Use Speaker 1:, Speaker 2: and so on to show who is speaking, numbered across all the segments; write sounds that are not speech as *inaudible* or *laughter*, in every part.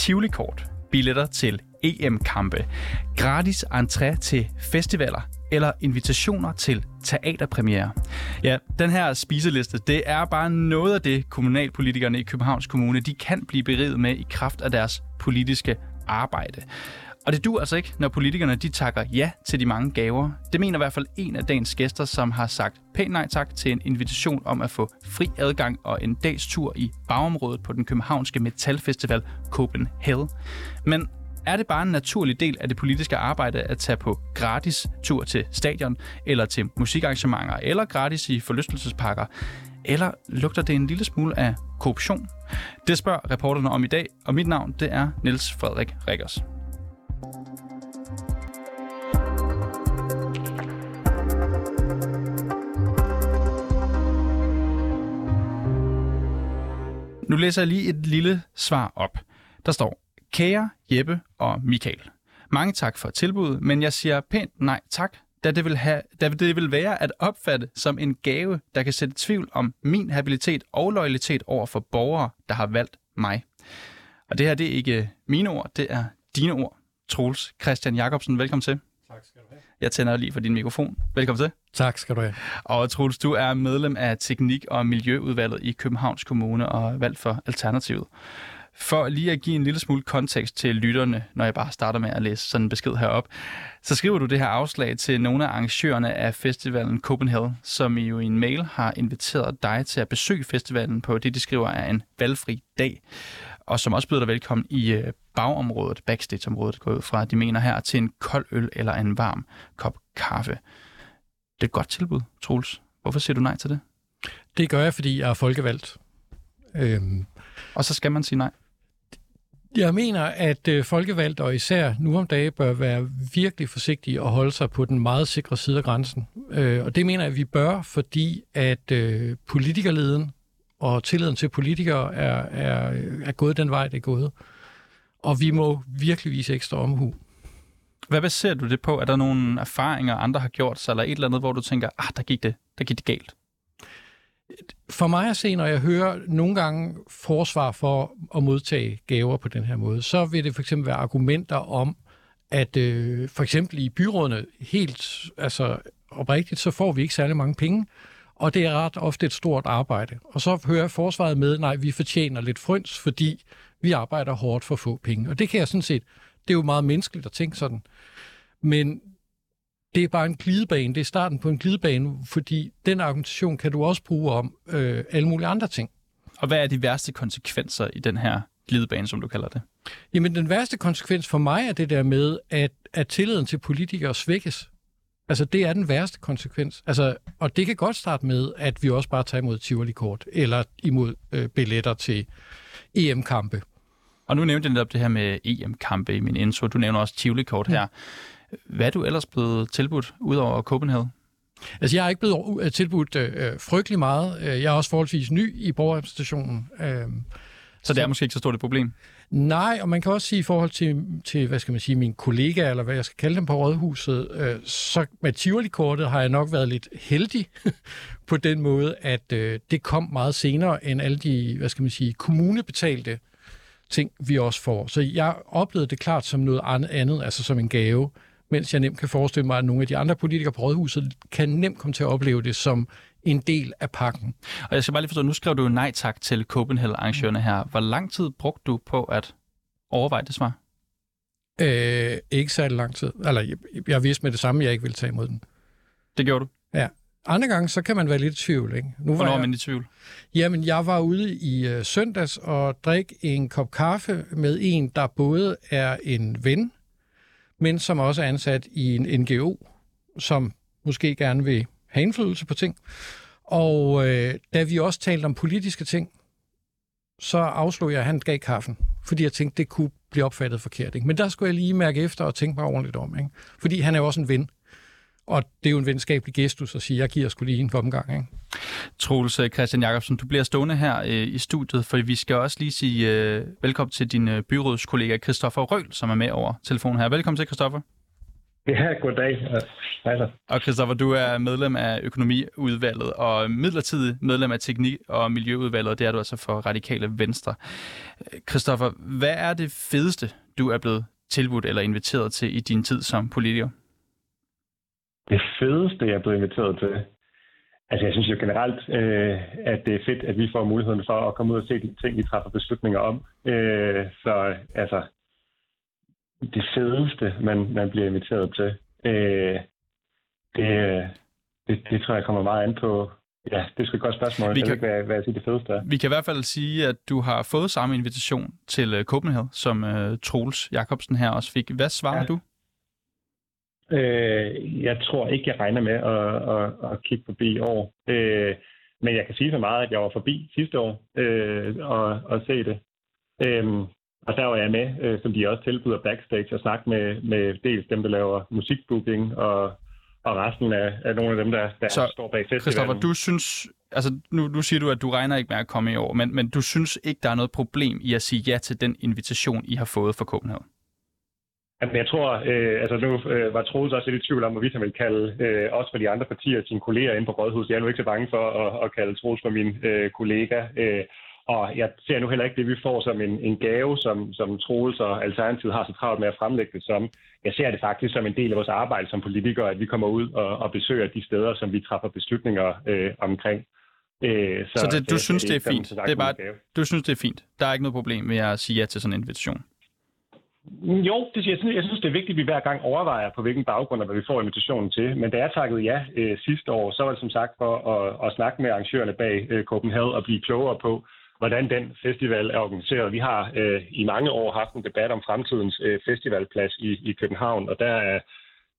Speaker 1: Tivoli-kort, billetter til EM-kampe, gratis entré til festivaler eller invitationer til teaterpremiere. Ja, den her spiseliste, det er bare noget af det, kommunalpolitikerne i Københavns Kommune, de kan blive beriget med i kraft af deres politiske arbejde. Og det dur altså ikke, når politikerne de takker ja til de mange gaver. Det mener i hvert fald en af dagens gæster, som har sagt pænt nej tak til en invitation om at få fri adgang og en dags tur i bagområdet på den københavnske metalfestival Copenhagen. Men er det bare en naturlig del af det politiske arbejde at tage på gratis tur til stadion, eller til musikarrangementer, eller gratis i forlystelsesparker? Eller lugter det en lille smule af korruption? Det spørger reporterne om i dag, og mit navn det er Niels Frederik Rikkers. Nu læser jeg lige et lille svar op. Der står, Kære Jeppe og Michael, mange tak for tilbuddet, men jeg siger pænt nej tak, da det, vil have, da det vil være at opfatte som en gave, der kan sætte tvivl om min habilitet og loyalitet over for borgere, der har valgt mig. Og det her, det er ikke mine ord, det er dine ord. Troels Christian Jacobsen, velkommen til.
Speaker 2: Tak skal du have.
Speaker 1: Jeg tænder lige for din mikrofon. Velkommen til.
Speaker 2: Tak skal du have.
Speaker 1: Og Troels, du er medlem af Teknik- og Miljøudvalget i Københavns Kommune og valgt for Alternativet. For lige at give en lille smule kontekst til lytterne, når jeg bare starter med at læse sådan en besked herop, så skriver du det her afslag til nogle af arrangørerne af festivalen Copenhagen, som i jo i en mail har inviteret dig til at besøge festivalen på det, de skriver er en valgfri dag, og som også byder dig velkommen i øh, bagområdet, backstage-området, går ud fra, de mener her, til en kold øl eller en varm kop kaffe. Det er et godt tilbud, Troels. Hvorfor siger du nej til det?
Speaker 2: Det gør jeg, fordi jeg er folkevalgt. Øhm,
Speaker 1: Og så skal man sige nej.
Speaker 2: jeg mener, at øh, folkevalgt og især nu om dagen bør være virkelig forsigtige og holde sig på den meget sikre side af grænsen. Øh, og det mener jeg, at vi bør, fordi at øh, politikerleden og tilliden til politikere er, er, er gået den vej, det er gået. Og vi må virkelig vise ekstra omhu.
Speaker 1: Hvad baserer du det på? Er der nogle erfaringer, andre har gjort sig, eller et eller andet, hvor du tænker, ah, der gik det, der gik det galt?
Speaker 2: For mig at se, når jeg hører nogle gange forsvar for at modtage gaver på den her måde, så vil det for eksempel være argumenter om, at øh, for eksempel i byrådene helt altså oprigtigt, så får vi ikke særlig mange penge, og det er ret ofte et stort arbejde. Og så hører jeg forsvaret med, nej, vi fortjener lidt frøns, fordi vi arbejder hårdt for at få penge. Og det kan jeg sådan set, det er jo meget menneskeligt at tænke sådan. Men det er bare en glidebane, det er starten på en glidebane, fordi den argumentation kan du også bruge om øh, alle mulige andre ting.
Speaker 1: Og hvad er de værste konsekvenser i den her glidebane, som du kalder det?
Speaker 2: Jamen den værste konsekvens for mig er det der med, at, at tilliden til politikere svækkes. Altså det er den værste konsekvens. Altså, og det kan godt starte med, at vi også bare tager imod Tivoli-kort, eller imod øh, billetter til EM-kampe.
Speaker 1: Og nu nævnte jeg netop det her med EM-kampe i min intro. Du nævner også Tivoli-kort her. Hvad er du ellers blevet tilbudt, udover Copenhagen?
Speaker 2: Altså, jeg er ikke blevet øh, tilbudt øh, frygtelig meget. Øh, Jeg er også forholdsvis ny i borgerrepræsentationen. Øh,
Speaker 1: Så det er måske ikke så stort et problem.
Speaker 2: Nej, og man kan også sige i forhold til, til hvad skal man sige, mine kollegaer, eller hvad jeg skal kalde dem på Rådhuset, øh, så med Tivoli-kortet har jeg nok været lidt heldig *laughs* på den måde, at øh, det kom meget senere end alle de, hvad skal man sige, kommunebetalte ting, vi også får. Så jeg oplevede det klart som noget andet, altså som en gave, mens jeg nemt kan forestille mig, at nogle af de andre politikere på Rådhuset kan nemt komme til at opleve det som en del af pakken.
Speaker 1: Og jeg skal bare lige forstå, nu skrev du nej tak til Copenhagen-arrangørerne her. Hvor lang tid brugte du på at overveje det svar?
Speaker 2: Øh, ikke særlig lang tid. Eller jeg, jeg vidste med det samme, at jeg ikke ville tage imod den.
Speaker 1: Det gjorde du.
Speaker 2: Andre gange, så kan man være lidt i tvivl. Ikke? Nu
Speaker 1: Hvornår er
Speaker 2: jeg,
Speaker 1: man i tvivl?
Speaker 2: Jamen, jeg var ude i øh, søndags og drik en kop kaffe med en, der både er en ven, men som også er ansat i en NGO, som måske gerne vil have indflydelse på ting. Og øh, da vi også talte om politiske ting, så afslog jeg, at han gav kaffen, fordi jeg tænkte, det kunne blive opfattet forkert. Ikke? Men der skulle jeg lige mærke efter og tænke mig ordentligt om. Ikke? Fordi han er jo også en ven. Og det er jo en venskabelig gestus at sige, jeg giver sgu lige en omgang. Ikke?
Speaker 1: Troels øh, Christian Jacobsen, du bliver stående her øh, i studiet, for vi skal også lige sige øh, velkommen til din øh, byrådskollega Christoffer Røhl, som er med over telefonen her. Velkommen til, Christoffer.
Speaker 3: Ja, goddag. Altså.
Speaker 1: Og Christoffer, du er medlem af økonomiudvalget og midlertidig medlem af teknik- og miljøudvalget, og det er du altså for Radikale Venstre. Christoffer, hvad er det fedeste, du er blevet tilbudt eller inviteret til i din tid som politiker?
Speaker 3: Det fedeste, jeg er blevet inviteret til? Altså, jeg synes jo generelt, øh, at det er fedt, at vi får muligheden for at komme ud og se de ting, vi træffer beslutninger om. Øh, så altså, det fedeste, man, man bliver inviteret til, øh, det, det, det tror jeg kommer meget an på. Ja, det er sgu et godt spørgsmål. Vi kan, jeg ikke, hvad, hvad jeg siger det fedeste er.
Speaker 1: Vi kan i hvert fald sige, at du har fået samme invitation til øh, Copenhagen, som uh, Troels Jacobsen her også fik. Hvad svarer ja. du?
Speaker 3: Øh, jeg tror ikke, jeg regner med at, at, at kigge forbi i år. Øh, men jeg kan sige så meget, at jeg var forbi sidste år øh, og, og se det. Øh, og der var jeg med, øh, som de også tilbyder backstage, og snakke med, med dels dem, der laver musikbooking, og, og resten af, af nogle af dem, der, der så, står bag festivalen.
Speaker 1: Christoffer, du synes, altså nu, nu siger du, at du regner ikke med at komme i år, men, men du synes ikke, der er noget problem i at sige ja til den invitation, I har fået fra Copenhagen?
Speaker 3: Jamen, jeg tror, øh, altså nu øh, var Troels også lidt i tvivl om, hvorvidt han vil kalde øh, også for de andre partier sine kolleger ind på Rådhuset. Jeg er nu ikke så bange for at, at kalde Troels for min øh, kollega. Øh, og jeg ser nu heller ikke det, vi får som en, en gave, som, som Troels og Alternativet har så travlt med at fremlægge det som. Jeg ser det faktisk som en del af vores arbejde som politikere, at vi kommer ud og, og besøger de steder, som vi træffer beslutninger øh, omkring.
Speaker 1: Øh, så, så det, du det, synes, det er, det er fint? Det er bare, du synes, det er fint? Der er ikke noget problem med at sige ja til sådan en invitation?
Speaker 3: Jo, det, jeg, synes, jeg synes, det er vigtigt, at vi hver gang overvejer, på hvilken baggrund hvad vi får invitationen til. Men da jeg takkede ja øh, sidste år, så var det som sagt for at, at snakke med arrangørerne bag øh, Copenhagen og blive klogere på, hvordan den festival er organiseret. Vi har øh, i mange år haft en debat om fremtidens øh, festivalplads i, i København, og der er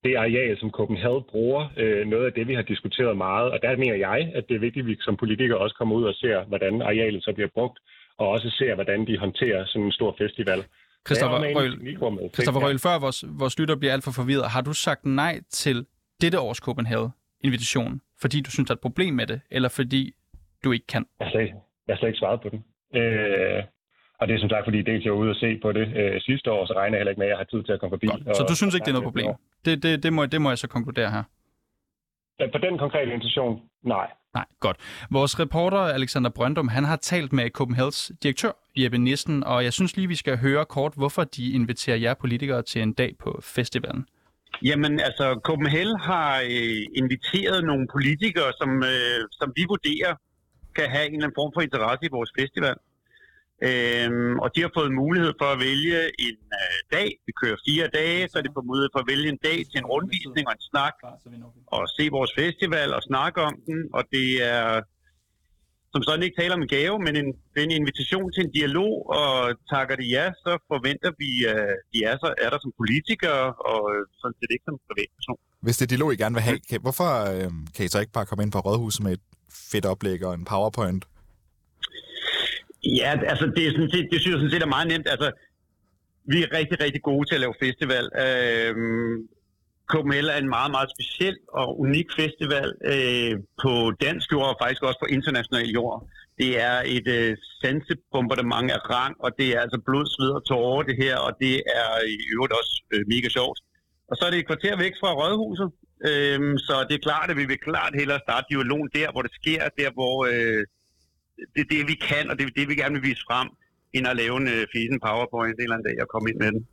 Speaker 3: det areal, som Copenhagen bruger, øh, noget af det, vi har diskuteret meget. Og der mener jeg, at det er vigtigt, at vi som politikere også kommer ud og ser, hvordan arealet så bliver brugt, og også ser, hvordan de håndterer sådan en stor festival.
Speaker 1: Christoffer Røhl, Christoffer Røhl, før vores, vores lytter bliver alt for forvirret, har du sagt nej til dette års Copenhagen-invitation, fordi du synes, der er et problem med det, eller fordi du ikke kan?
Speaker 3: Jeg har slet, jeg har slet ikke svaret på den. Øh, og det er som sagt, fordi dels jeg var ude og se på det øh, sidste år, så regner jeg heller ikke med, at jeg har tid til at komme forbi.
Speaker 1: Godt. Så du synes ikke, det er noget problem? Det, det, det, må, det må jeg så konkludere her.
Speaker 3: På den konkrete intention, nej.
Speaker 1: Nej, godt. Vores reporter Alexander Brøndum, han har talt med Copenhagen's direktør Jeppe Nissen, og jeg synes lige, vi skal høre kort, hvorfor de inviterer jer politikere til en dag på festivalen.
Speaker 4: Jamen, altså, Copenhagen har øh, inviteret nogle politikere, som, øh, som vi vurderer kan have en eller anden form for interesse i vores festival. Øhm, og de har fået mulighed for at vælge en øh, dag. Vi kører fire dage, så det på mulighed for at vælge en dag til en rundvisning og en snak. Og se vores festival og snakke om den. Og det er som sådan ikke taler om en gave, men en, en invitation til en dialog, og takker de ja, så forventer vi, at de er, så, er der som politikere, og øh, sådan set ikke som privatperson.
Speaker 5: Hvis det er dialog, I gerne vil have, kan, hvorfor øh, kan I så ikke bare komme ind på Rådhuset med et fedt oplæg og en powerpoint?
Speaker 4: Ja, altså det, er sådan set, det synes jeg sådan set er meget nemt. Altså, vi er rigtig, rigtig gode til at lave festival. Øhm, KML er en meget, meget speciel og unik festival øh, på dansk jord og faktisk også på international jord. Det er et øh, sansebombardement af rang, og det er altså blod, sved og tårer det her, og det er i øvrigt også øh, mega sjovt. Og så er det et kvarter væk fra Rådhuset, øh, så det er klart, at vi vil klart hellere starte dialogen der, hvor det sker, der hvor øh, det er det, vi kan, og det er det, vi gerne vil vise frem, end at lave en øh, fisen powerpoint en eller anden dag og komme ind med den.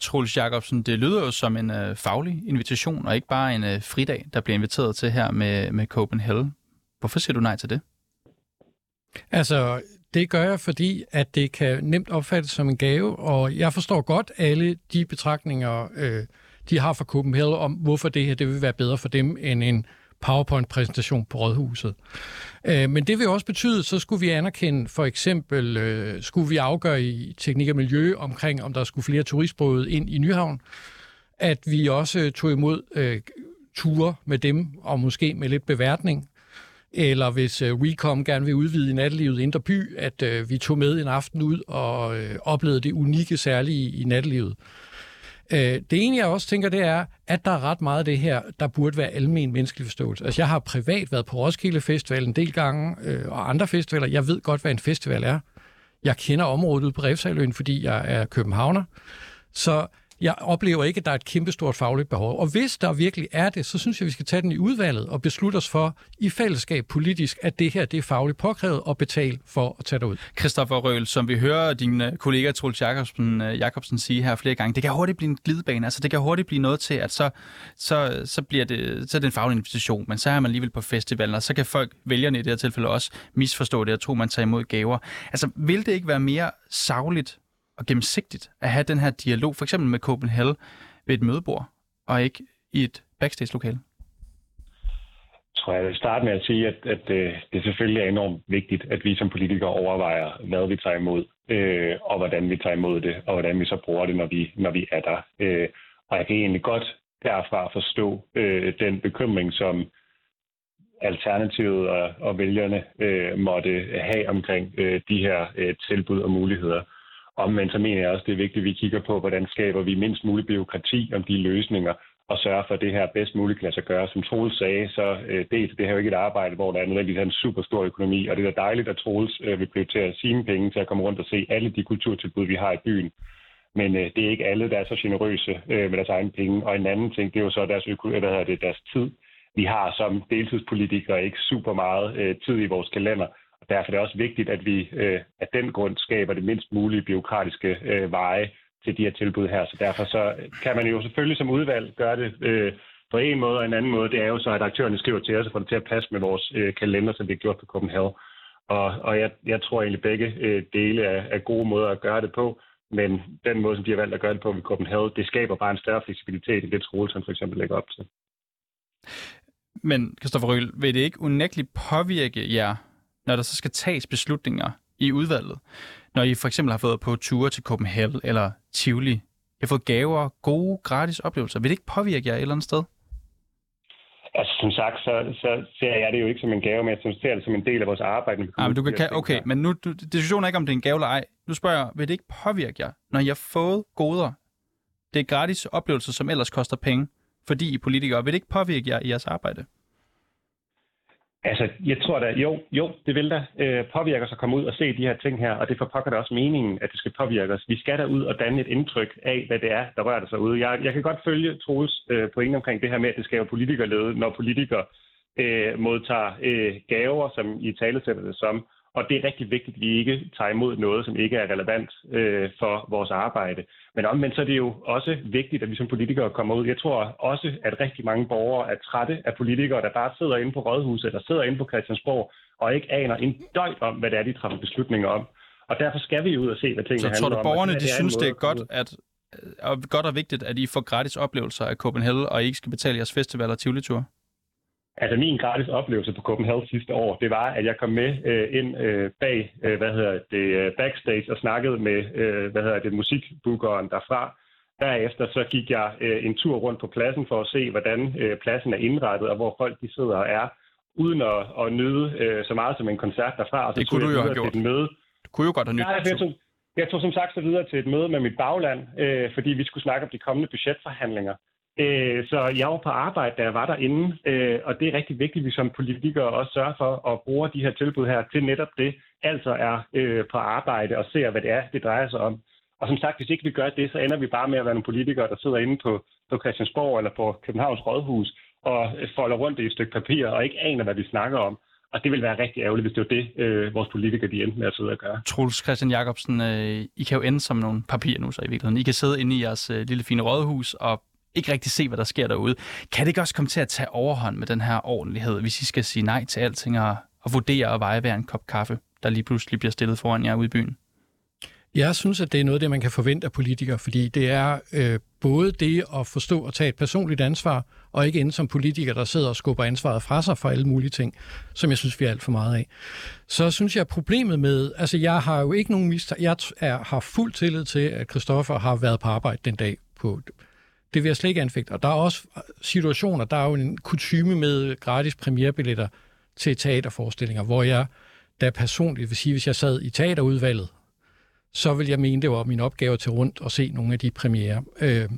Speaker 1: Troels Jacobsen, det lyder jo som en øh, faglig invitation, og ikke bare en øh, fridag, der bliver inviteret til her med, med Copenhagen. Hvorfor siger du nej til det?
Speaker 2: Altså, det gør jeg, fordi at det kan nemt opfattes som en gave, og jeg forstår godt alle de betragtninger, øh, de har fra Copenhagen om, hvorfor det her det vil være bedre for dem end en PowerPoint-præsentation på Rådhuset. Øh, men det vil også betyde, så skulle vi anerkende, for eksempel, øh, skulle vi afgøre i teknik og miljø omkring, om der skulle flere turistbåde ind i Nyhavn, at vi også øh, tog imod øh, ture med dem, og måske med lidt beværtning, eller hvis øh, Recom gerne vil udvide i nattelivet i Indre By, at øh, vi tog med en aften ud og øh, oplevede det unikke særlige i nattelivet. Øh, det ene, jeg også tænker, det er, at der er ret meget af det her, der burde være almen menneskelig forståelse. Altså, jeg har privat været på Roskilde Festival en del gange, øh, og andre festivaler. Jeg ved godt, hvad en festival er. Jeg kender området ude på Refsaløen, fordi jeg er københavner. Så jeg oplever ikke, at der er et kæmpestort fagligt behov. Og hvis der virkelig er det, så synes jeg, vi skal tage den i udvalget og beslutte os for i fællesskab politisk, at det her det er fagligt påkrævet og betale for at tage det ud.
Speaker 1: Christoffer Røhl, som vi hører din øh, kollega Troels Jacobsen, øh, Jacobsen sige her flere gange, det kan hurtigt blive en glidebane. Altså, det kan hurtigt blive noget til, at så, så, så, bliver det, så er det en faglig invitation, men så er man alligevel på festivalen, og så kan folk, vælgerne i det her tilfælde også, misforstå det og tro, man tager imod gaver. Altså, vil det ikke være mere savligt og gennemsigtigt at have den her dialog, for eksempel med Copenhagen ved et mødebord, og ikke i et backstage-lokale?
Speaker 3: tror jeg, jeg vil starte med at sige, at, at øh, det selvfølgelig er enormt vigtigt, at vi som politikere overvejer, hvad vi tager imod, øh, og hvordan vi tager imod det, og hvordan vi så bruger det, når vi, når vi er der. Øh, og jeg kan egentlig godt derfra forstå øh, den bekymring, som Alternativet og, og vælgerne øh, måtte have omkring øh, de her øh, tilbud og muligheder. Omvendt så mener jeg også, det er vigtigt, at vi kigger på, hvordan skaber vi mindst mulig byråkrati om de løsninger, og sørge for, at det her bedst muligt kan lade sig gøre. Som Troels sagde, så øh, dels det her er jo ikke et arbejde, hvor der er nødvendigvis en super stor økonomi, og det er da dejligt, at Troels øh, vil prioritere sine penge til at komme rundt og se alle de kulturtilbud, vi har i byen. Men øh, det er ikke alle, der er så generøse øh, med deres egne penge. Og en anden ting, det er jo så deres, øko- øh, hvad hedder det, deres tid. Vi har som deltidspolitikere ikke super meget øh, tid i vores kalender, og derfor er det også vigtigt, at vi øh, af den grund skaber det mindst mulige byråkratiske øh, veje til de her tilbud her. Så derfor så kan man jo selvfølgelig som udvalg gøre det øh, på en måde, og en anden måde, det er jo så, at aktørerne skriver til os og får det til at passe med vores øh, kalender, som vi har gjort på Copenhagen. Og, og jeg, jeg tror egentlig, begge øh, dele er, er gode måder at gøre det på, men den måde, som de har valgt at gøre det på ved Copenhagen, det skaber bare en større fleksibilitet i det skole, som for eksempel lægger op til.
Speaker 1: Men, Kristoffer Røhl, vil det ikke unægteligt påvirke jer, når der så skal tages beslutninger i udvalget? Når I for eksempel har fået på ture til Copenhagen eller Tivoli, I har fået gaver, gode, gratis oplevelser. Vil det ikke påvirke jer et eller andet sted?
Speaker 3: Altså, som sagt, så, så ser jeg det jo ikke som en gave, men jeg ser det som en del af vores arbejde.
Speaker 1: Ja, men du kan, okay, men nu, du, diskussionen er ikke, om det er en gave eller ej. Nu spørger jeg, vil det ikke påvirke jer, når I har fået goder? Det er gratis oplevelser, som ellers koster penge, fordi I er politikere. Vil det ikke påvirke jer i jeres arbejde?
Speaker 3: Altså, jeg tror da, jo, jo, det vil da øh, påvirke os at komme ud og se de her ting her, og det forpokker da også meningen, at det skal påvirke os. Vi skal da ud og danne et indtryk af, hvad det er, der rører sig ude. Jeg, jeg kan godt følge Troels øh, pointe omkring det her med, at det skal jo politikerlede, når politikere øh, modtager øh, gaver, som I talesætter det som, og det er rigtig vigtigt, at vi ikke tager imod noget, som ikke er relevant øh, for vores arbejde. Men omvendt så er det jo også vigtigt, at vi som politikere kommer ud. Jeg tror også, at rigtig mange borgere er trætte af politikere, der bare sidder inde på Rådhuset eller sidder inde på Christiansborg og ikke aner en døjt om, hvad det er, de træffer beslutninger om. Og derfor skal vi ud og se, hvad tingene handler om.
Speaker 1: Så tror du, borgerne de synes, det er godt, at, og godt og vigtigt, at I får gratis oplevelser af Copenhagen, og I ikke skal betale jeres festival og tivolitur?
Speaker 3: Altså min gratis oplevelse på Copenhagen sidste år, det var, at jeg kom med øh, ind øh, bag, øh, hvad hedder det, øh, backstage og snakkede med, øh, hvad hedder det, musikbookeren derfra. Derefter så gik jeg øh, en tur rundt på pladsen for at se, hvordan øh, pladsen er indrettet, og hvor folk de sidder og er, uden at, at nyde øh, så meget som en koncert derfra. Og så
Speaker 1: det kunne du jo have gjort.
Speaker 3: Møde.
Speaker 1: Du kunne jo godt have nydt.
Speaker 3: Ja, jeg, tog, jeg tog som sagt så videre til et møde med mit bagland, øh, fordi vi skulle snakke om de kommende budgetforhandlinger. Øh, så jeg var på arbejde, da jeg var derinde, øh, og det er rigtig vigtigt, at vi som politikere også sørger for at bruge de her tilbud her til netop det, altså er øh, på arbejde og ser, hvad det er, det drejer sig om. Og som sagt, hvis ikke vi gør det, så ender vi bare med at være nogle politikere, der sidder inde på, på Christiansborg eller på Københavns Rådhus og folder rundt i et stykke papir og ikke aner, hvad vi snakker om. Og det vil være rigtig ærgerligt, hvis det var det, øh, vores politikere de endte med at sidde og gøre.
Speaker 1: Troels Christian Jacobsen, øh, I kan jo ende som nogle papirer nu så i virkeligheden. I kan sidde inde i jeres øh, lille fine rådhus og ikke rigtig se, hvad der sker derude. Kan det ikke også komme til at tage overhånd med den her ordentlighed, hvis I skal sige nej til alting og, og vurdere og veje hver en kop kaffe, der lige pludselig bliver stillet foran jer ude i byen?
Speaker 2: Jeg synes, at det er noget det, man kan forvente af politikere, fordi det er øh, både det at forstå og tage et personligt ansvar, og ikke ende som politiker, der sidder og skubber ansvaret fra sig for alle mulige ting, som jeg synes, vi er alt for meget af. Så synes jeg, at problemet med, altså jeg har jo ikke nogen mist, jeg er, har fuld tillid til, at Christoffer har været på arbejde den dag på det vil jeg slet ikke anfægte. Og der er også situationer, der er jo en kutume med gratis premierbilletter til teaterforestillinger, hvor jeg da personligt vil sige, hvis jeg sad i teaterudvalget, så vil jeg mene, det var min opgave til rundt og se nogle af de premiere. Øh,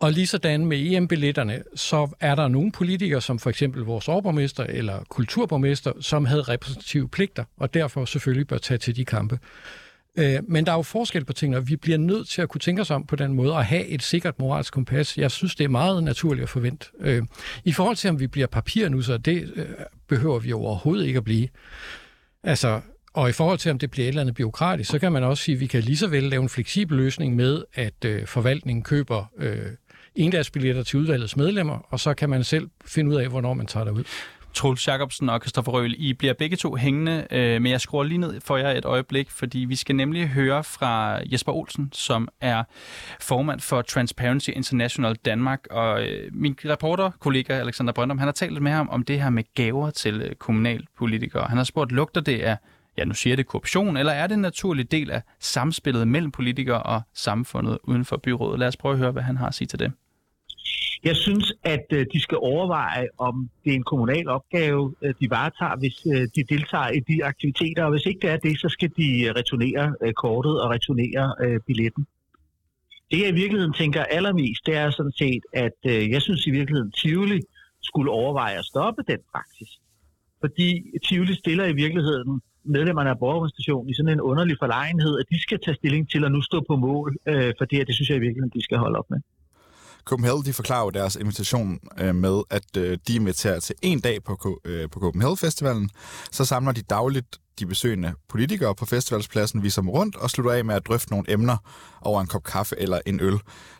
Speaker 2: og lige sådan med EM-billetterne, så er der nogle politikere, som for eksempel vores overborgmester eller kulturborgmester, som havde repræsentative pligter, og derfor selvfølgelig bør tage til de kampe. Øh, men der er jo forskel på tingene, og vi bliver nødt til at kunne tænke os om på den måde og have et sikkert moralsk kompas. Jeg synes, det er meget naturligt at forvente. Øh, I forhold til, om vi bliver papir nu, så det øh, behøver vi overhovedet ikke at blive. Altså, og i forhold til, om det bliver et eller andet byråkratisk, så kan man også sige, at vi kan lige så vel lave en fleksibel løsning med, at øh, forvaltningen køber øh, endagsbilletter til udvalgets medlemmer, og så kan man selv finde ud af, hvornår man tager derud.
Speaker 1: Troels Jacobsen og Kristoffer Røhl, I bliver begge to hængende, øh, men jeg skruer lige ned for jer et øjeblik, fordi vi skal nemlig høre fra Jesper Olsen, som er formand for Transparency International Danmark, og øh, min reporterkollega Alexander Brøndum, han har talt lidt med ham om det her med gaver til øh, kommunalpolitikere. Han har spurgt, lugter det af ja, nu siger det korruption, eller er det en naturlig del af samspillet mellem politikere og samfundet uden for byrådet? Lad os prøve at høre, hvad han har at sige til det.
Speaker 6: Jeg synes, at øh, de skal overveje, om det er en kommunal opgave, øh, de varetager, hvis øh, de deltager i de aktiviteter. Og hvis ikke det er det, så skal de returnere kortet og returnere billetten. Det jeg i virkeligheden tænker allermest, det er sådan set, at jeg synes i virkeligheden, Tivoli skulle overveje at stoppe den praksis. Fordi Tivoli stiller i virkeligheden medlemmerne af borgerorganisationen i sådan en underlig forlegenhed, at de skal tage stilling til at nu stå på mål for det, og det synes jeg i virkeligheden, de skal holde op med.
Speaker 5: Copenhagen de forklarer jo deres invitation øh, med, at øh, de inviterer til en dag på, øh, på Copenhagen Festivalen. Så samler de dagligt de besøgende politikere på festivalspladsen, viser dem rundt og slutter af med at drøfte nogle emner over en kop kaffe eller en øl.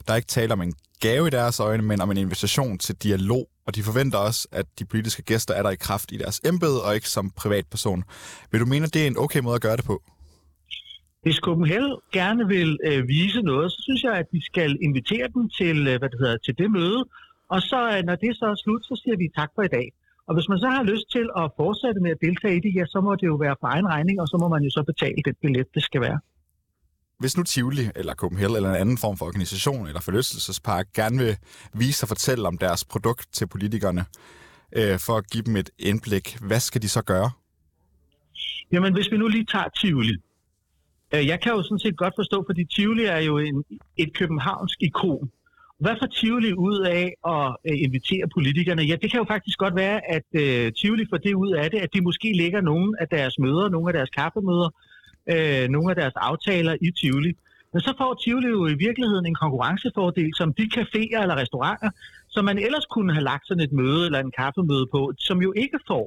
Speaker 5: Der er ikke tale om en gave i deres øjne, men om en invitation til dialog, og de forventer også, at de politiske gæster er der i kraft i deres embede og ikke som privatperson. Vil du mene, at det er en okay måde at gøre det på?
Speaker 6: Hvis Copenhagen gerne vil øh, vise noget, så synes jeg, at vi skal invitere dem til, øh, hvad det, hedder, til det møde. Og så, øh, når det så er slut, så siger vi tak for i dag. Og hvis man så har lyst til at fortsætte med at deltage i det, ja, så må det jo være på egen regning, og så må man jo så betale det billet, det skal være.
Speaker 5: Hvis nu Tivoli eller Copenhagen eller en anden form for organisation eller forlystelsespark gerne vil vise og fortælle om deres produkt til politikerne, øh, for at give dem et indblik, hvad skal de så gøre?
Speaker 6: Jamen, hvis vi nu lige tager Tivoli, Øh, jeg kan jo sådan set godt forstå, fordi Tivoli er jo en, et københavnsk ikon. Hvad får Tivoli ud af at øh, invitere politikerne? Ja, det kan jo faktisk godt være, at øh, Tivoli får det ud af det, at de måske lægger nogle af deres møder, nogle af deres kaffemøder, øh, nogle af deres aftaler i Tivoli. Men så får Tivoli jo i virkeligheden en konkurrencefordel, som de caféer eller restauranter, som man ellers kunne have lagt sådan et møde eller en kaffemøde på, som jo ikke får.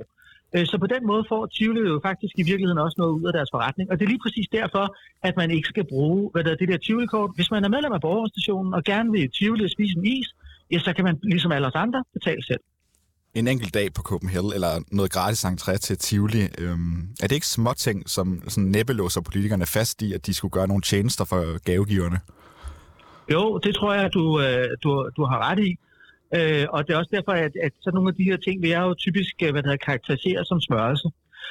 Speaker 6: Øh, så på den måde får Tivoli jo faktisk i virkeligheden også noget ud af deres forretning. Og det er lige præcis derfor, at man ikke skal bruge hvad der, det der Tivoli-kort. Hvis man er medlem af borgerstationen og gerne vil Tivoli og spise en is, ja, så kan man ligesom alle os andre betale selv.
Speaker 5: En enkelt dag på Copenhagen, eller noget gratis entré til Tivoli. Øhm, er det ikke småting, som sådan næppe låser politikerne fast i, at de skulle gøre nogle tjenester for gavegiverne?
Speaker 6: Jo, det tror jeg, du, øh, du, du har ret i. Øh, og det er også derfor, at, at sådan nogle af de her ting vil jeg jo typisk øh, hvad der karakterisere som smørelse.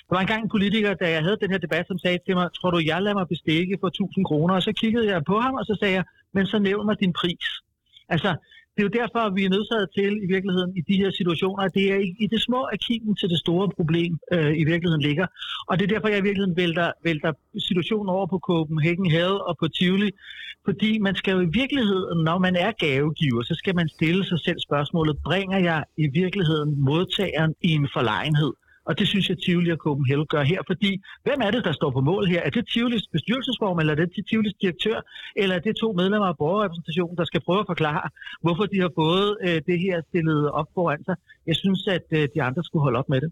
Speaker 6: Der var engang en politiker, da jeg havde den her debat, som sagde til mig, tror du, jeg lader mig bestikke for 1000 kroner? Og så kiggede jeg på ham, og så sagde jeg, men så nævn mig din pris. Altså, det er jo derfor, at vi er nødsaget til i virkeligheden i de her situationer, at det er i, i det små, at kimen til det store problem øh, i virkeligheden ligger. Og det er derfor, jeg i virkeligheden vælter, vælter situationen over på Copenhagen Hell og på Tivoli. Fordi man skal jo i virkeligheden, når man er gavegiver, så skal man stille sig selv spørgsmålet, bringer jeg i virkeligheden modtageren i en forlegenhed? Og det synes jeg, Tivoli og Copenhagen gør her, fordi hvem er det, der står på mål her? Er det Tivolis bestyrelsesform, eller er det Tivolis direktør, eller er det to medlemmer af borgerrepræsentationen, der skal prøve at forklare, hvorfor de har fået øh, det her stillet op foran sig? Jeg synes, at øh, de andre skulle holde op med det.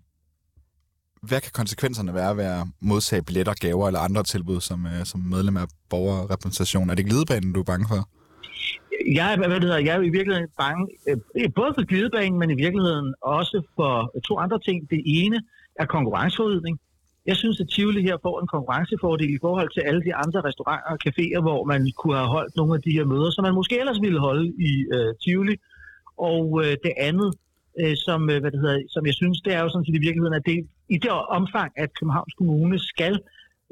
Speaker 5: Hvad kan konsekvenserne være ved at modtage billetter, gaver eller andre tilbud som, øh, som medlem af borgerrepræsentationen? Er det glidebanen, du er bange for?
Speaker 6: Jeg, hvad det hedder, jeg er i virkeligheden bange, øh, både for glidebanen, men i virkeligheden også for to andre ting. Det ene er konkurrenceforvidning. Jeg synes, at Tivoli her får en konkurrencefordel i forhold til alle de andre restauranter og caféer, hvor man kunne have holdt nogle af de her møder, som man måske ellers ville holde i øh, Tivoli. Og øh, det andet, øh, som, øh, hvad det hedder, som jeg synes, det er jo sådan set i virkeligheden, at det i det omfang, at Københavns Kommune skal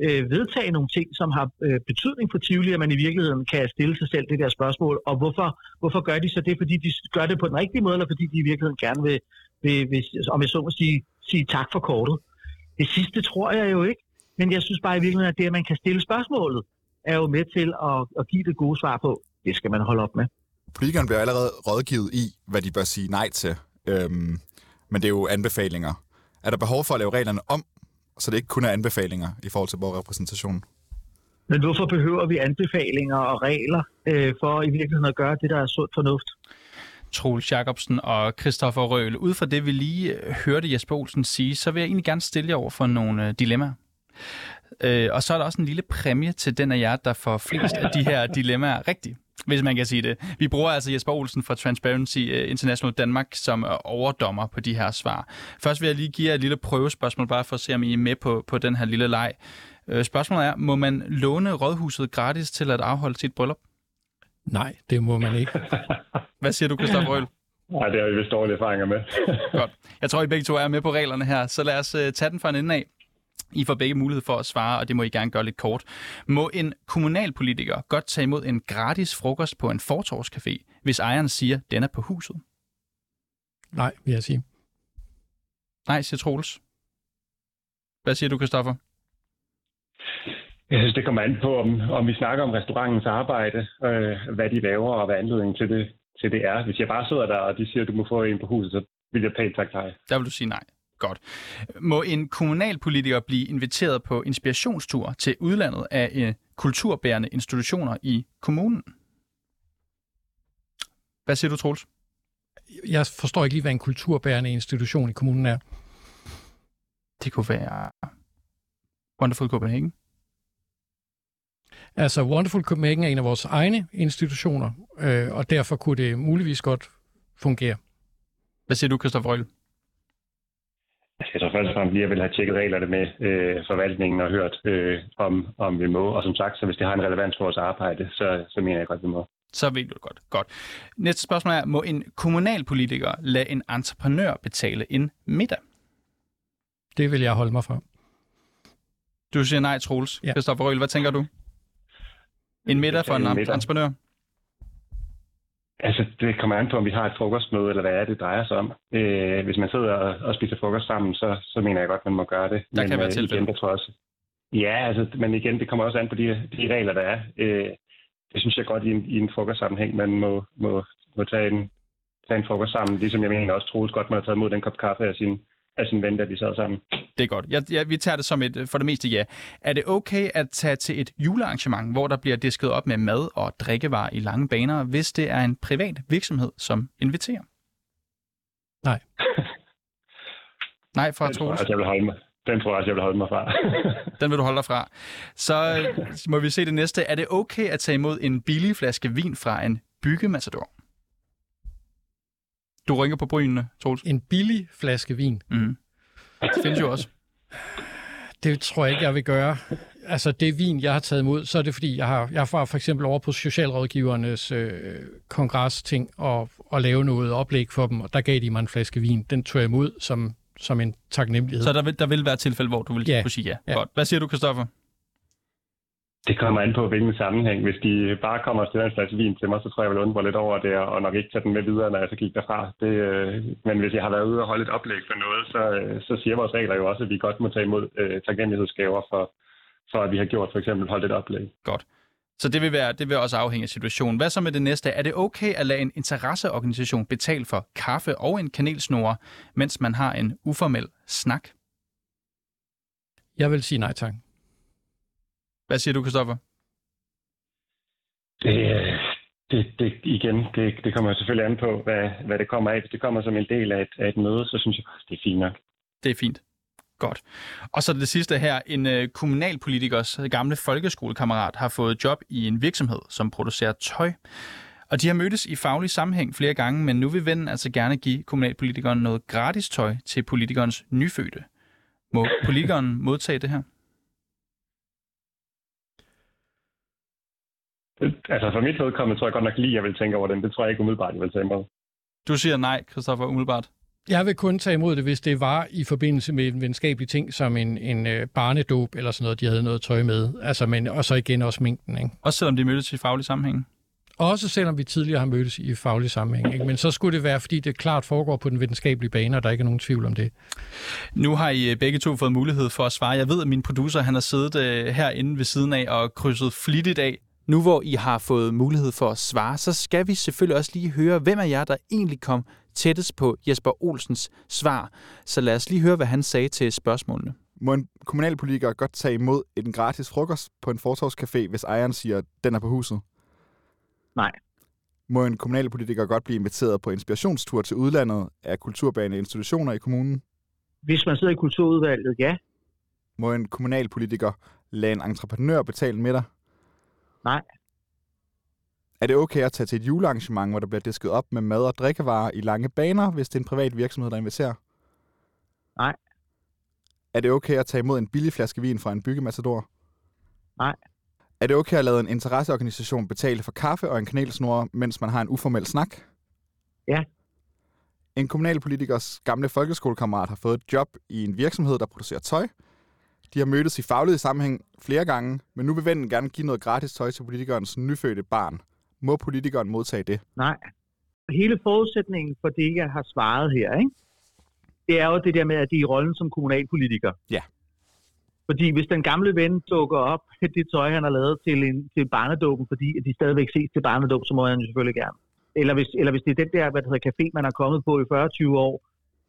Speaker 6: øh, vedtage nogle ting, som har øh, betydning for Tivoli, at man i virkeligheden kan stille sig selv det der spørgsmål. Og hvorfor, hvorfor gør de så det? Fordi de gør det på den rigtige måde, eller fordi de i virkeligheden gerne vil, vil, vil om jeg så må sige, sige tak for kortet? Det sidste tror jeg jo ikke, men jeg synes bare i virkeligheden, at det, at man kan stille spørgsmålet, er jo med til at, at give det gode svar på. Det skal man holde op med.
Speaker 5: Politikerne bliver allerede rådgivet i, hvad de bør sige nej til. Øhm, men det er jo anbefalinger. Er der behov for at lave reglerne om, så det ikke kun er anbefalinger i forhold til borgerrepræsentationen?
Speaker 6: Men hvorfor behøver vi anbefalinger og regler øh, for i virkeligheden at gøre det, der er sund fornuft?
Speaker 1: Troels Jacobsen og Christoffer Røhl. Ud fra det, vi lige øh, hørte Jesper Olsen sige, så vil jeg egentlig gerne stille jer over for nogle øh, dilemmaer. Øh, og så er der også en lille præmie til den af jer, der får flest af de her dilemmaer rigtigt hvis man kan sige det. Vi bruger altså Jesper Olsen fra Transparency øh, International Danmark som overdommer på de her svar. Først vil jeg lige give jer et lille prøvespørgsmål, bare for at se, om I er med på, på den her lille leg. Spørgsmålet er, må man låne rådhuset gratis til at afholde sit bryllup?
Speaker 2: Nej, det må man ikke. *laughs*
Speaker 1: Hvad siger du, Christoffer Røhl?
Speaker 3: Nej, det har vi vist dårlige erfaringer med.
Speaker 1: Godt. Jeg tror, I begge to er med på reglerne her, så lad os tage den fra en ende af. I får begge mulighed for at svare, og det må I gerne gøre lidt kort. Må en kommunalpolitiker godt tage imod en gratis frokost på en fortorvscafé, hvis ejeren siger, den er på huset?
Speaker 2: Nej, vil jeg sige.
Speaker 1: Nej, siger Troels. Hvad siger du, Kristoffer?
Speaker 3: Jeg synes, det kommer an på, om, om vi snakker om restaurantens arbejde, øh, hvad de laver og hvad anledningen til det, til det er. Hvis jeg bare sidder der, og de siger, at du må få en på huset, så vil jeg pænt tak nej.
Speaker 1: Der vil du sige nej. Godt. Må en kommunalpolitiker blive inviteret på inspirationstur til udlandet af uh, kulturbærende institutioner i kommunen? Hvad siger du, Troels?
Speaker 2: Jeg forstår ikke lige, hvad en kulturbærende institution i kommunen er.
Speaker 1: Det kunne være Wonderful Copenhagen.
Speaker 2: Altså, Wonderful Copenhagen er en af vores egne institutioner, øh, og derfor kunne det muligvis godt fungere.
Speaker 1: Hvad siger du, Christoffer Røgle?
Speaker 3: Jeg tror først og fremmest lige, at jeg vil have tjekket reglerne med øh, forvaltningen og hørt, øh, om, om vi må. Og som sagt, så hvis det har en relevans for vores arbejde, så, så mener jeg godt, vi må.
Speaker 1: Så ved du godt. Godt. Næste spørgsmål er, må en kommunalpolitiker lade en entreprenør betale en middag?
Speaker 2: Det vil jeg holde mig fra.
Speaker 1: Du siger nej, Troels. Ja. Christoffer Røhl, hvad tænker du? En middag for en, en middag. entreprenør?
Speaker 3: Altså, det kommer an på, om vi har et frokostmøde, eller hvad er det drejer sig om. Øh, hvis man sidder og, og spiser frokost sammen, så, så mener jeg godt, at man må gøre det.
Speaker 1: Der men, kan være
Speaker 3: øh,
Speaker 1: tilfælde.
Speaker 3: Igen, tror jeg også. Ja, altså, men igen, det kommer også an på de, de regler, der er. Øh, det synes jeg godt i en, i en frokostsammenhæng, man må, må, må tage, en, tage en frokost sammen, ligesom jeg mener også troede godt, man har taget imod den kop kaffe af sin, af sin ven, da de sad sammen.
Speaker 1: Det er godt. Jeg, jeg, vi tager det som et, for det meste ja. Er det okay at tage til et julearrangement, hvor der bliver disket op med mad og drikkevarer i lange baner, hvis det er en privat virksomhed, som inviterer?
Speaker 2: Nej.
Speaker 1: Nej, fra
Speaker 3: Troels? Jeg vil holde mig. Den tror jeg også, jeg vil holde mig fra. *laughs*
Speaker 1: Den vil du holde dig fra. Så *laughs* må vi se det næste. Er det okay at tage imod en billig flaske vin fra en byggematador? Du ringer på brynene, Troels.
Speaker 2: En billig flaske vin.
Speaker 1: Mm. Det findes jo også.
Speaker 2: Det tror jeg ikke, jeg vil gøre. Altså, det vin, jeg har taget imod, så er det fordi, jeg har, jeg var for eksempel over på Socialrådgivernes øh, kongres-ting og, og lave noget oplæg for dem, og der gav de mig en flaske vin. Den tog jeg imod som, som en taknemmelighed.
Speaker 1: Så der vil, der vil være tilfælde, hvor du vil ja. kunne sige ja. ja. Godt. Hvad siger du, Kristoffer?
Speaker 3: Det kommer an på, hvilken sammenhæng. Hvis de bare kommer og stiller en flaske vin til mig, så tror jeg, jeg vil undre lidt over det, og nok ikke tage den med videre, når jeg så gik derfra. Det, øh, men hvis jeg har været ude og holde et oplæg for noget, så, øh, så siger vores regler jo også, at vi godt må tage imod øh, taknemmelighedsgaver for, for, at vi har gjort for eksempel holdt et oplæg.
Speaker 1: Godt. Så det vil, være, det vil også afhænge af situationen. Hvad så med det næste? Er det okay at lade en interesseorganisation betale for kaffe og en kanelsnore, mens man har en uformel snak?
Speaker 2: Jeg vil sige nej tak.
Speaker 1: Hvad siger du, Kristoffer?
Speaker 3: Det, det, det, igen, det, det kommer selvfølgelig an på, hvad, hvad det kommer af. Hvis det kommer som en del af et, af et møde, så synes jeg det er fint nok.
Speaker 1: Det er fint. Godt. Og så det sidste her. En øh, kommunalpolitikers gamle folkeskolekammerat har fået job i en virksomhed, som producerer tøj. Og de har mødtes i faglig sammenhæng flere gange, men nu vil vennen altså gerne give kommunalpolitikeren noget gratis tøj til politikernes nyfødte. Må politikeren modtage det her?
Speaker 3: Altså for mit vedkommende tror jeg godt nok lige, at jeg vil tænke over den. Det tror jeg ikke umiddelbart, jeg vil tage imod.
Speaker 1: Du siger nej, Christoffer, umiddelbart.
Speaker 2: Jeg vil kun tage imod det, hvis det var i forbindelse med en venskabelig ting, som en, en uh, barnedåb eller sådan noget, de havde noget tøj med. Altså, men, og så igen også mængden. Ikke?
Speaker 1: Også selvom de mødtes i faglig sammenhæng?
Speaker 2: Også selvom vi tidligere har mødtes i faglig sammenhæng. Ikke? Men så skulle det være, fordi det klart foregår på den videnskabelige bane, og der er ikke nogen tvivl om det.
Speaker 1: Nu har I øh, begge to fået mulighed for at svare. Jeg ved, at min producer han har siddet uh, herinde ved siden af og krydset flittigt af nu hvor I har fået mulighed for at svare, så skal vi selvfølgelig også lige høre, hvem af jer, der egentlig kom tættest på Jesper Olsens svar. Så lad os lige høre, hvad han sagde til spørgsmålene.
Speaker 5: Må en kommunalpolitiker godt tage imod en gratis frokost på en fortorvscafé, hvis ejeren siger, at den er på huset?
Speaker 6: Nej.
Speaker 5: Må en kommunalpolitiker godt blive inviteret på inspirationstur til udlandet af kulturbærende institutioner i kommunen?
Speaker 6: Hvis man sidder i kulturudvalget, ja.
Speaker 5: Må en kommunalpolitiker lade en entreprenør betale med dig?
Speaker 6: Nej.
Speaker 5: Er det okay at tage til et julearrangement, hvor der bliver disket op med mad og drikkevarer i lange baner, hvis det er en privat virksomhed, der inviterer?
Speaker 6: Nej.
Speaker 5: Er det okay at tage imod en billig flaske vin fra en byggematador?
Speaker 6: Nej.
Speaker 5: Er det okay at lade en interesseorganisation betale for kaffe og en kanelsnore, mens man har en uformel snak?
Speaker 6: Ja.
Speaker 5: En kommunalpolitikers gamle folkeskolekammerat har fået et job i en virksomhed, der producerer tøj. De har mødtes i faglig sammenhæng flere gange, men nu vil vennen gerne give noget gratis tøj til politikernes nyfødte barn. Må politikeren modtage det?
Speaker 6: Nej. Hele forudsætningen for det, jeg har svaret her, ikke? det er jo det der med, at de er i rollen som kommunalpolitiker.
Speaker 5: Ja.
Speaker 6: Fordi hvis den gamle ven dukker op det tøj, han har lavet til, en, til barnedåben, fordi at de stadigvæk ses til barnedåb, så må han jo selvfølgelig gerne. Eller hvis, eller hvis det er den der hvad det hedder, café, man har kommet på i 40-20 år,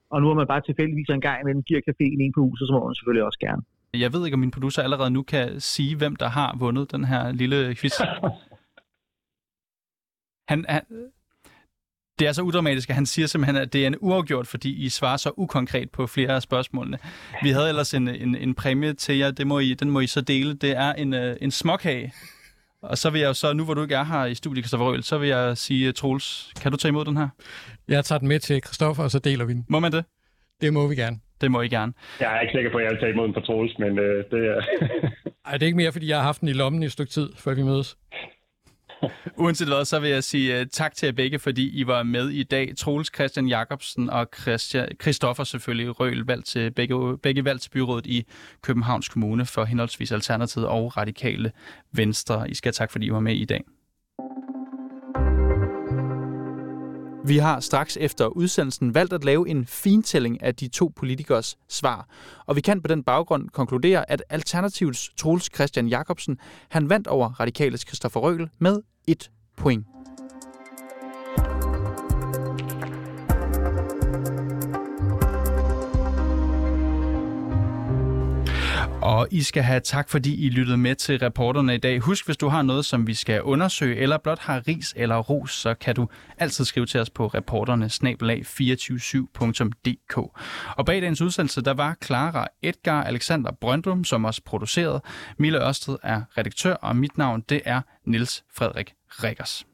Speaker 6: og nu har man bare tilfældigvis en gang imellem giver caféen en på huset, så må man selvfølgelig også gerne.
Speaker 1: Jeg ved ikke, om min producer allerede nu kan sige, hvem der har vundet den her lille quiz. *laughs* Han, han, det er så udramatisk, at han siger simpelthen, at det er en uafgjort, fordi I svarer så ukonkret på flere af spørgsmålene. Vi havde ellers en, en, en præmie til jer, det må I, den må I så dele. Det er en, øh, en småkage. Og så vil jeg jo så, nu hvor du ikke er her i studiet, Christoffer Røhl, så vil jeg sige, Troels, kan du tage imod den her?
Speaker 2: Jeg tager den med til Christoffer, og så deler vi den.
Speaker 1: Må man det?
Speaker 2: Det må vi gerne.
Speaker 1: Det må I gerne.
Speaker 3: Jeg er ikke sikker på, at jeg vil tage imod den på Troels, men øh, det er... *laughs*
Speaker 2: Ej, det er ikke mere, fordi jeg har haft den i lommen i et stykke tid, før vi mødes. *laughs*
Speaker 1: Uanset hvad, så vil jeg sige uh, tak til jer begge, fordi I var med i dag. Troels Christian Jacobsen og Christian, Christoffer selvfølgelig Røl, valgt til, begge, begge valgt til byrådet i Københavns Kommune for henholdsvis Alternativet og Radikale Venstre. I skal tak, fordi I var med i dag. Vi har straks efter udsendelsen valgt at lave en fintælling af de to politikers svar, og vi kan på den baggrund konkludere, at Alternativets Troels Christian Jacobsen, han vandt over Radikales Christoffer Røgel med et point. Og I skal have tak, fordi I lyttede med til reporterne i dag. Husk, hvis du har noget, som vi skal undersøge, eller blot har ris eller ros, så kan du altid skrive til os på reporterne-247.dk. Og bag dagens udsendelse, der var Clara Edgar Alexander Brøndum, som også producerede. Mille Ørsted er redaktør, og mit navn, det er Niels Frederik Rikkers.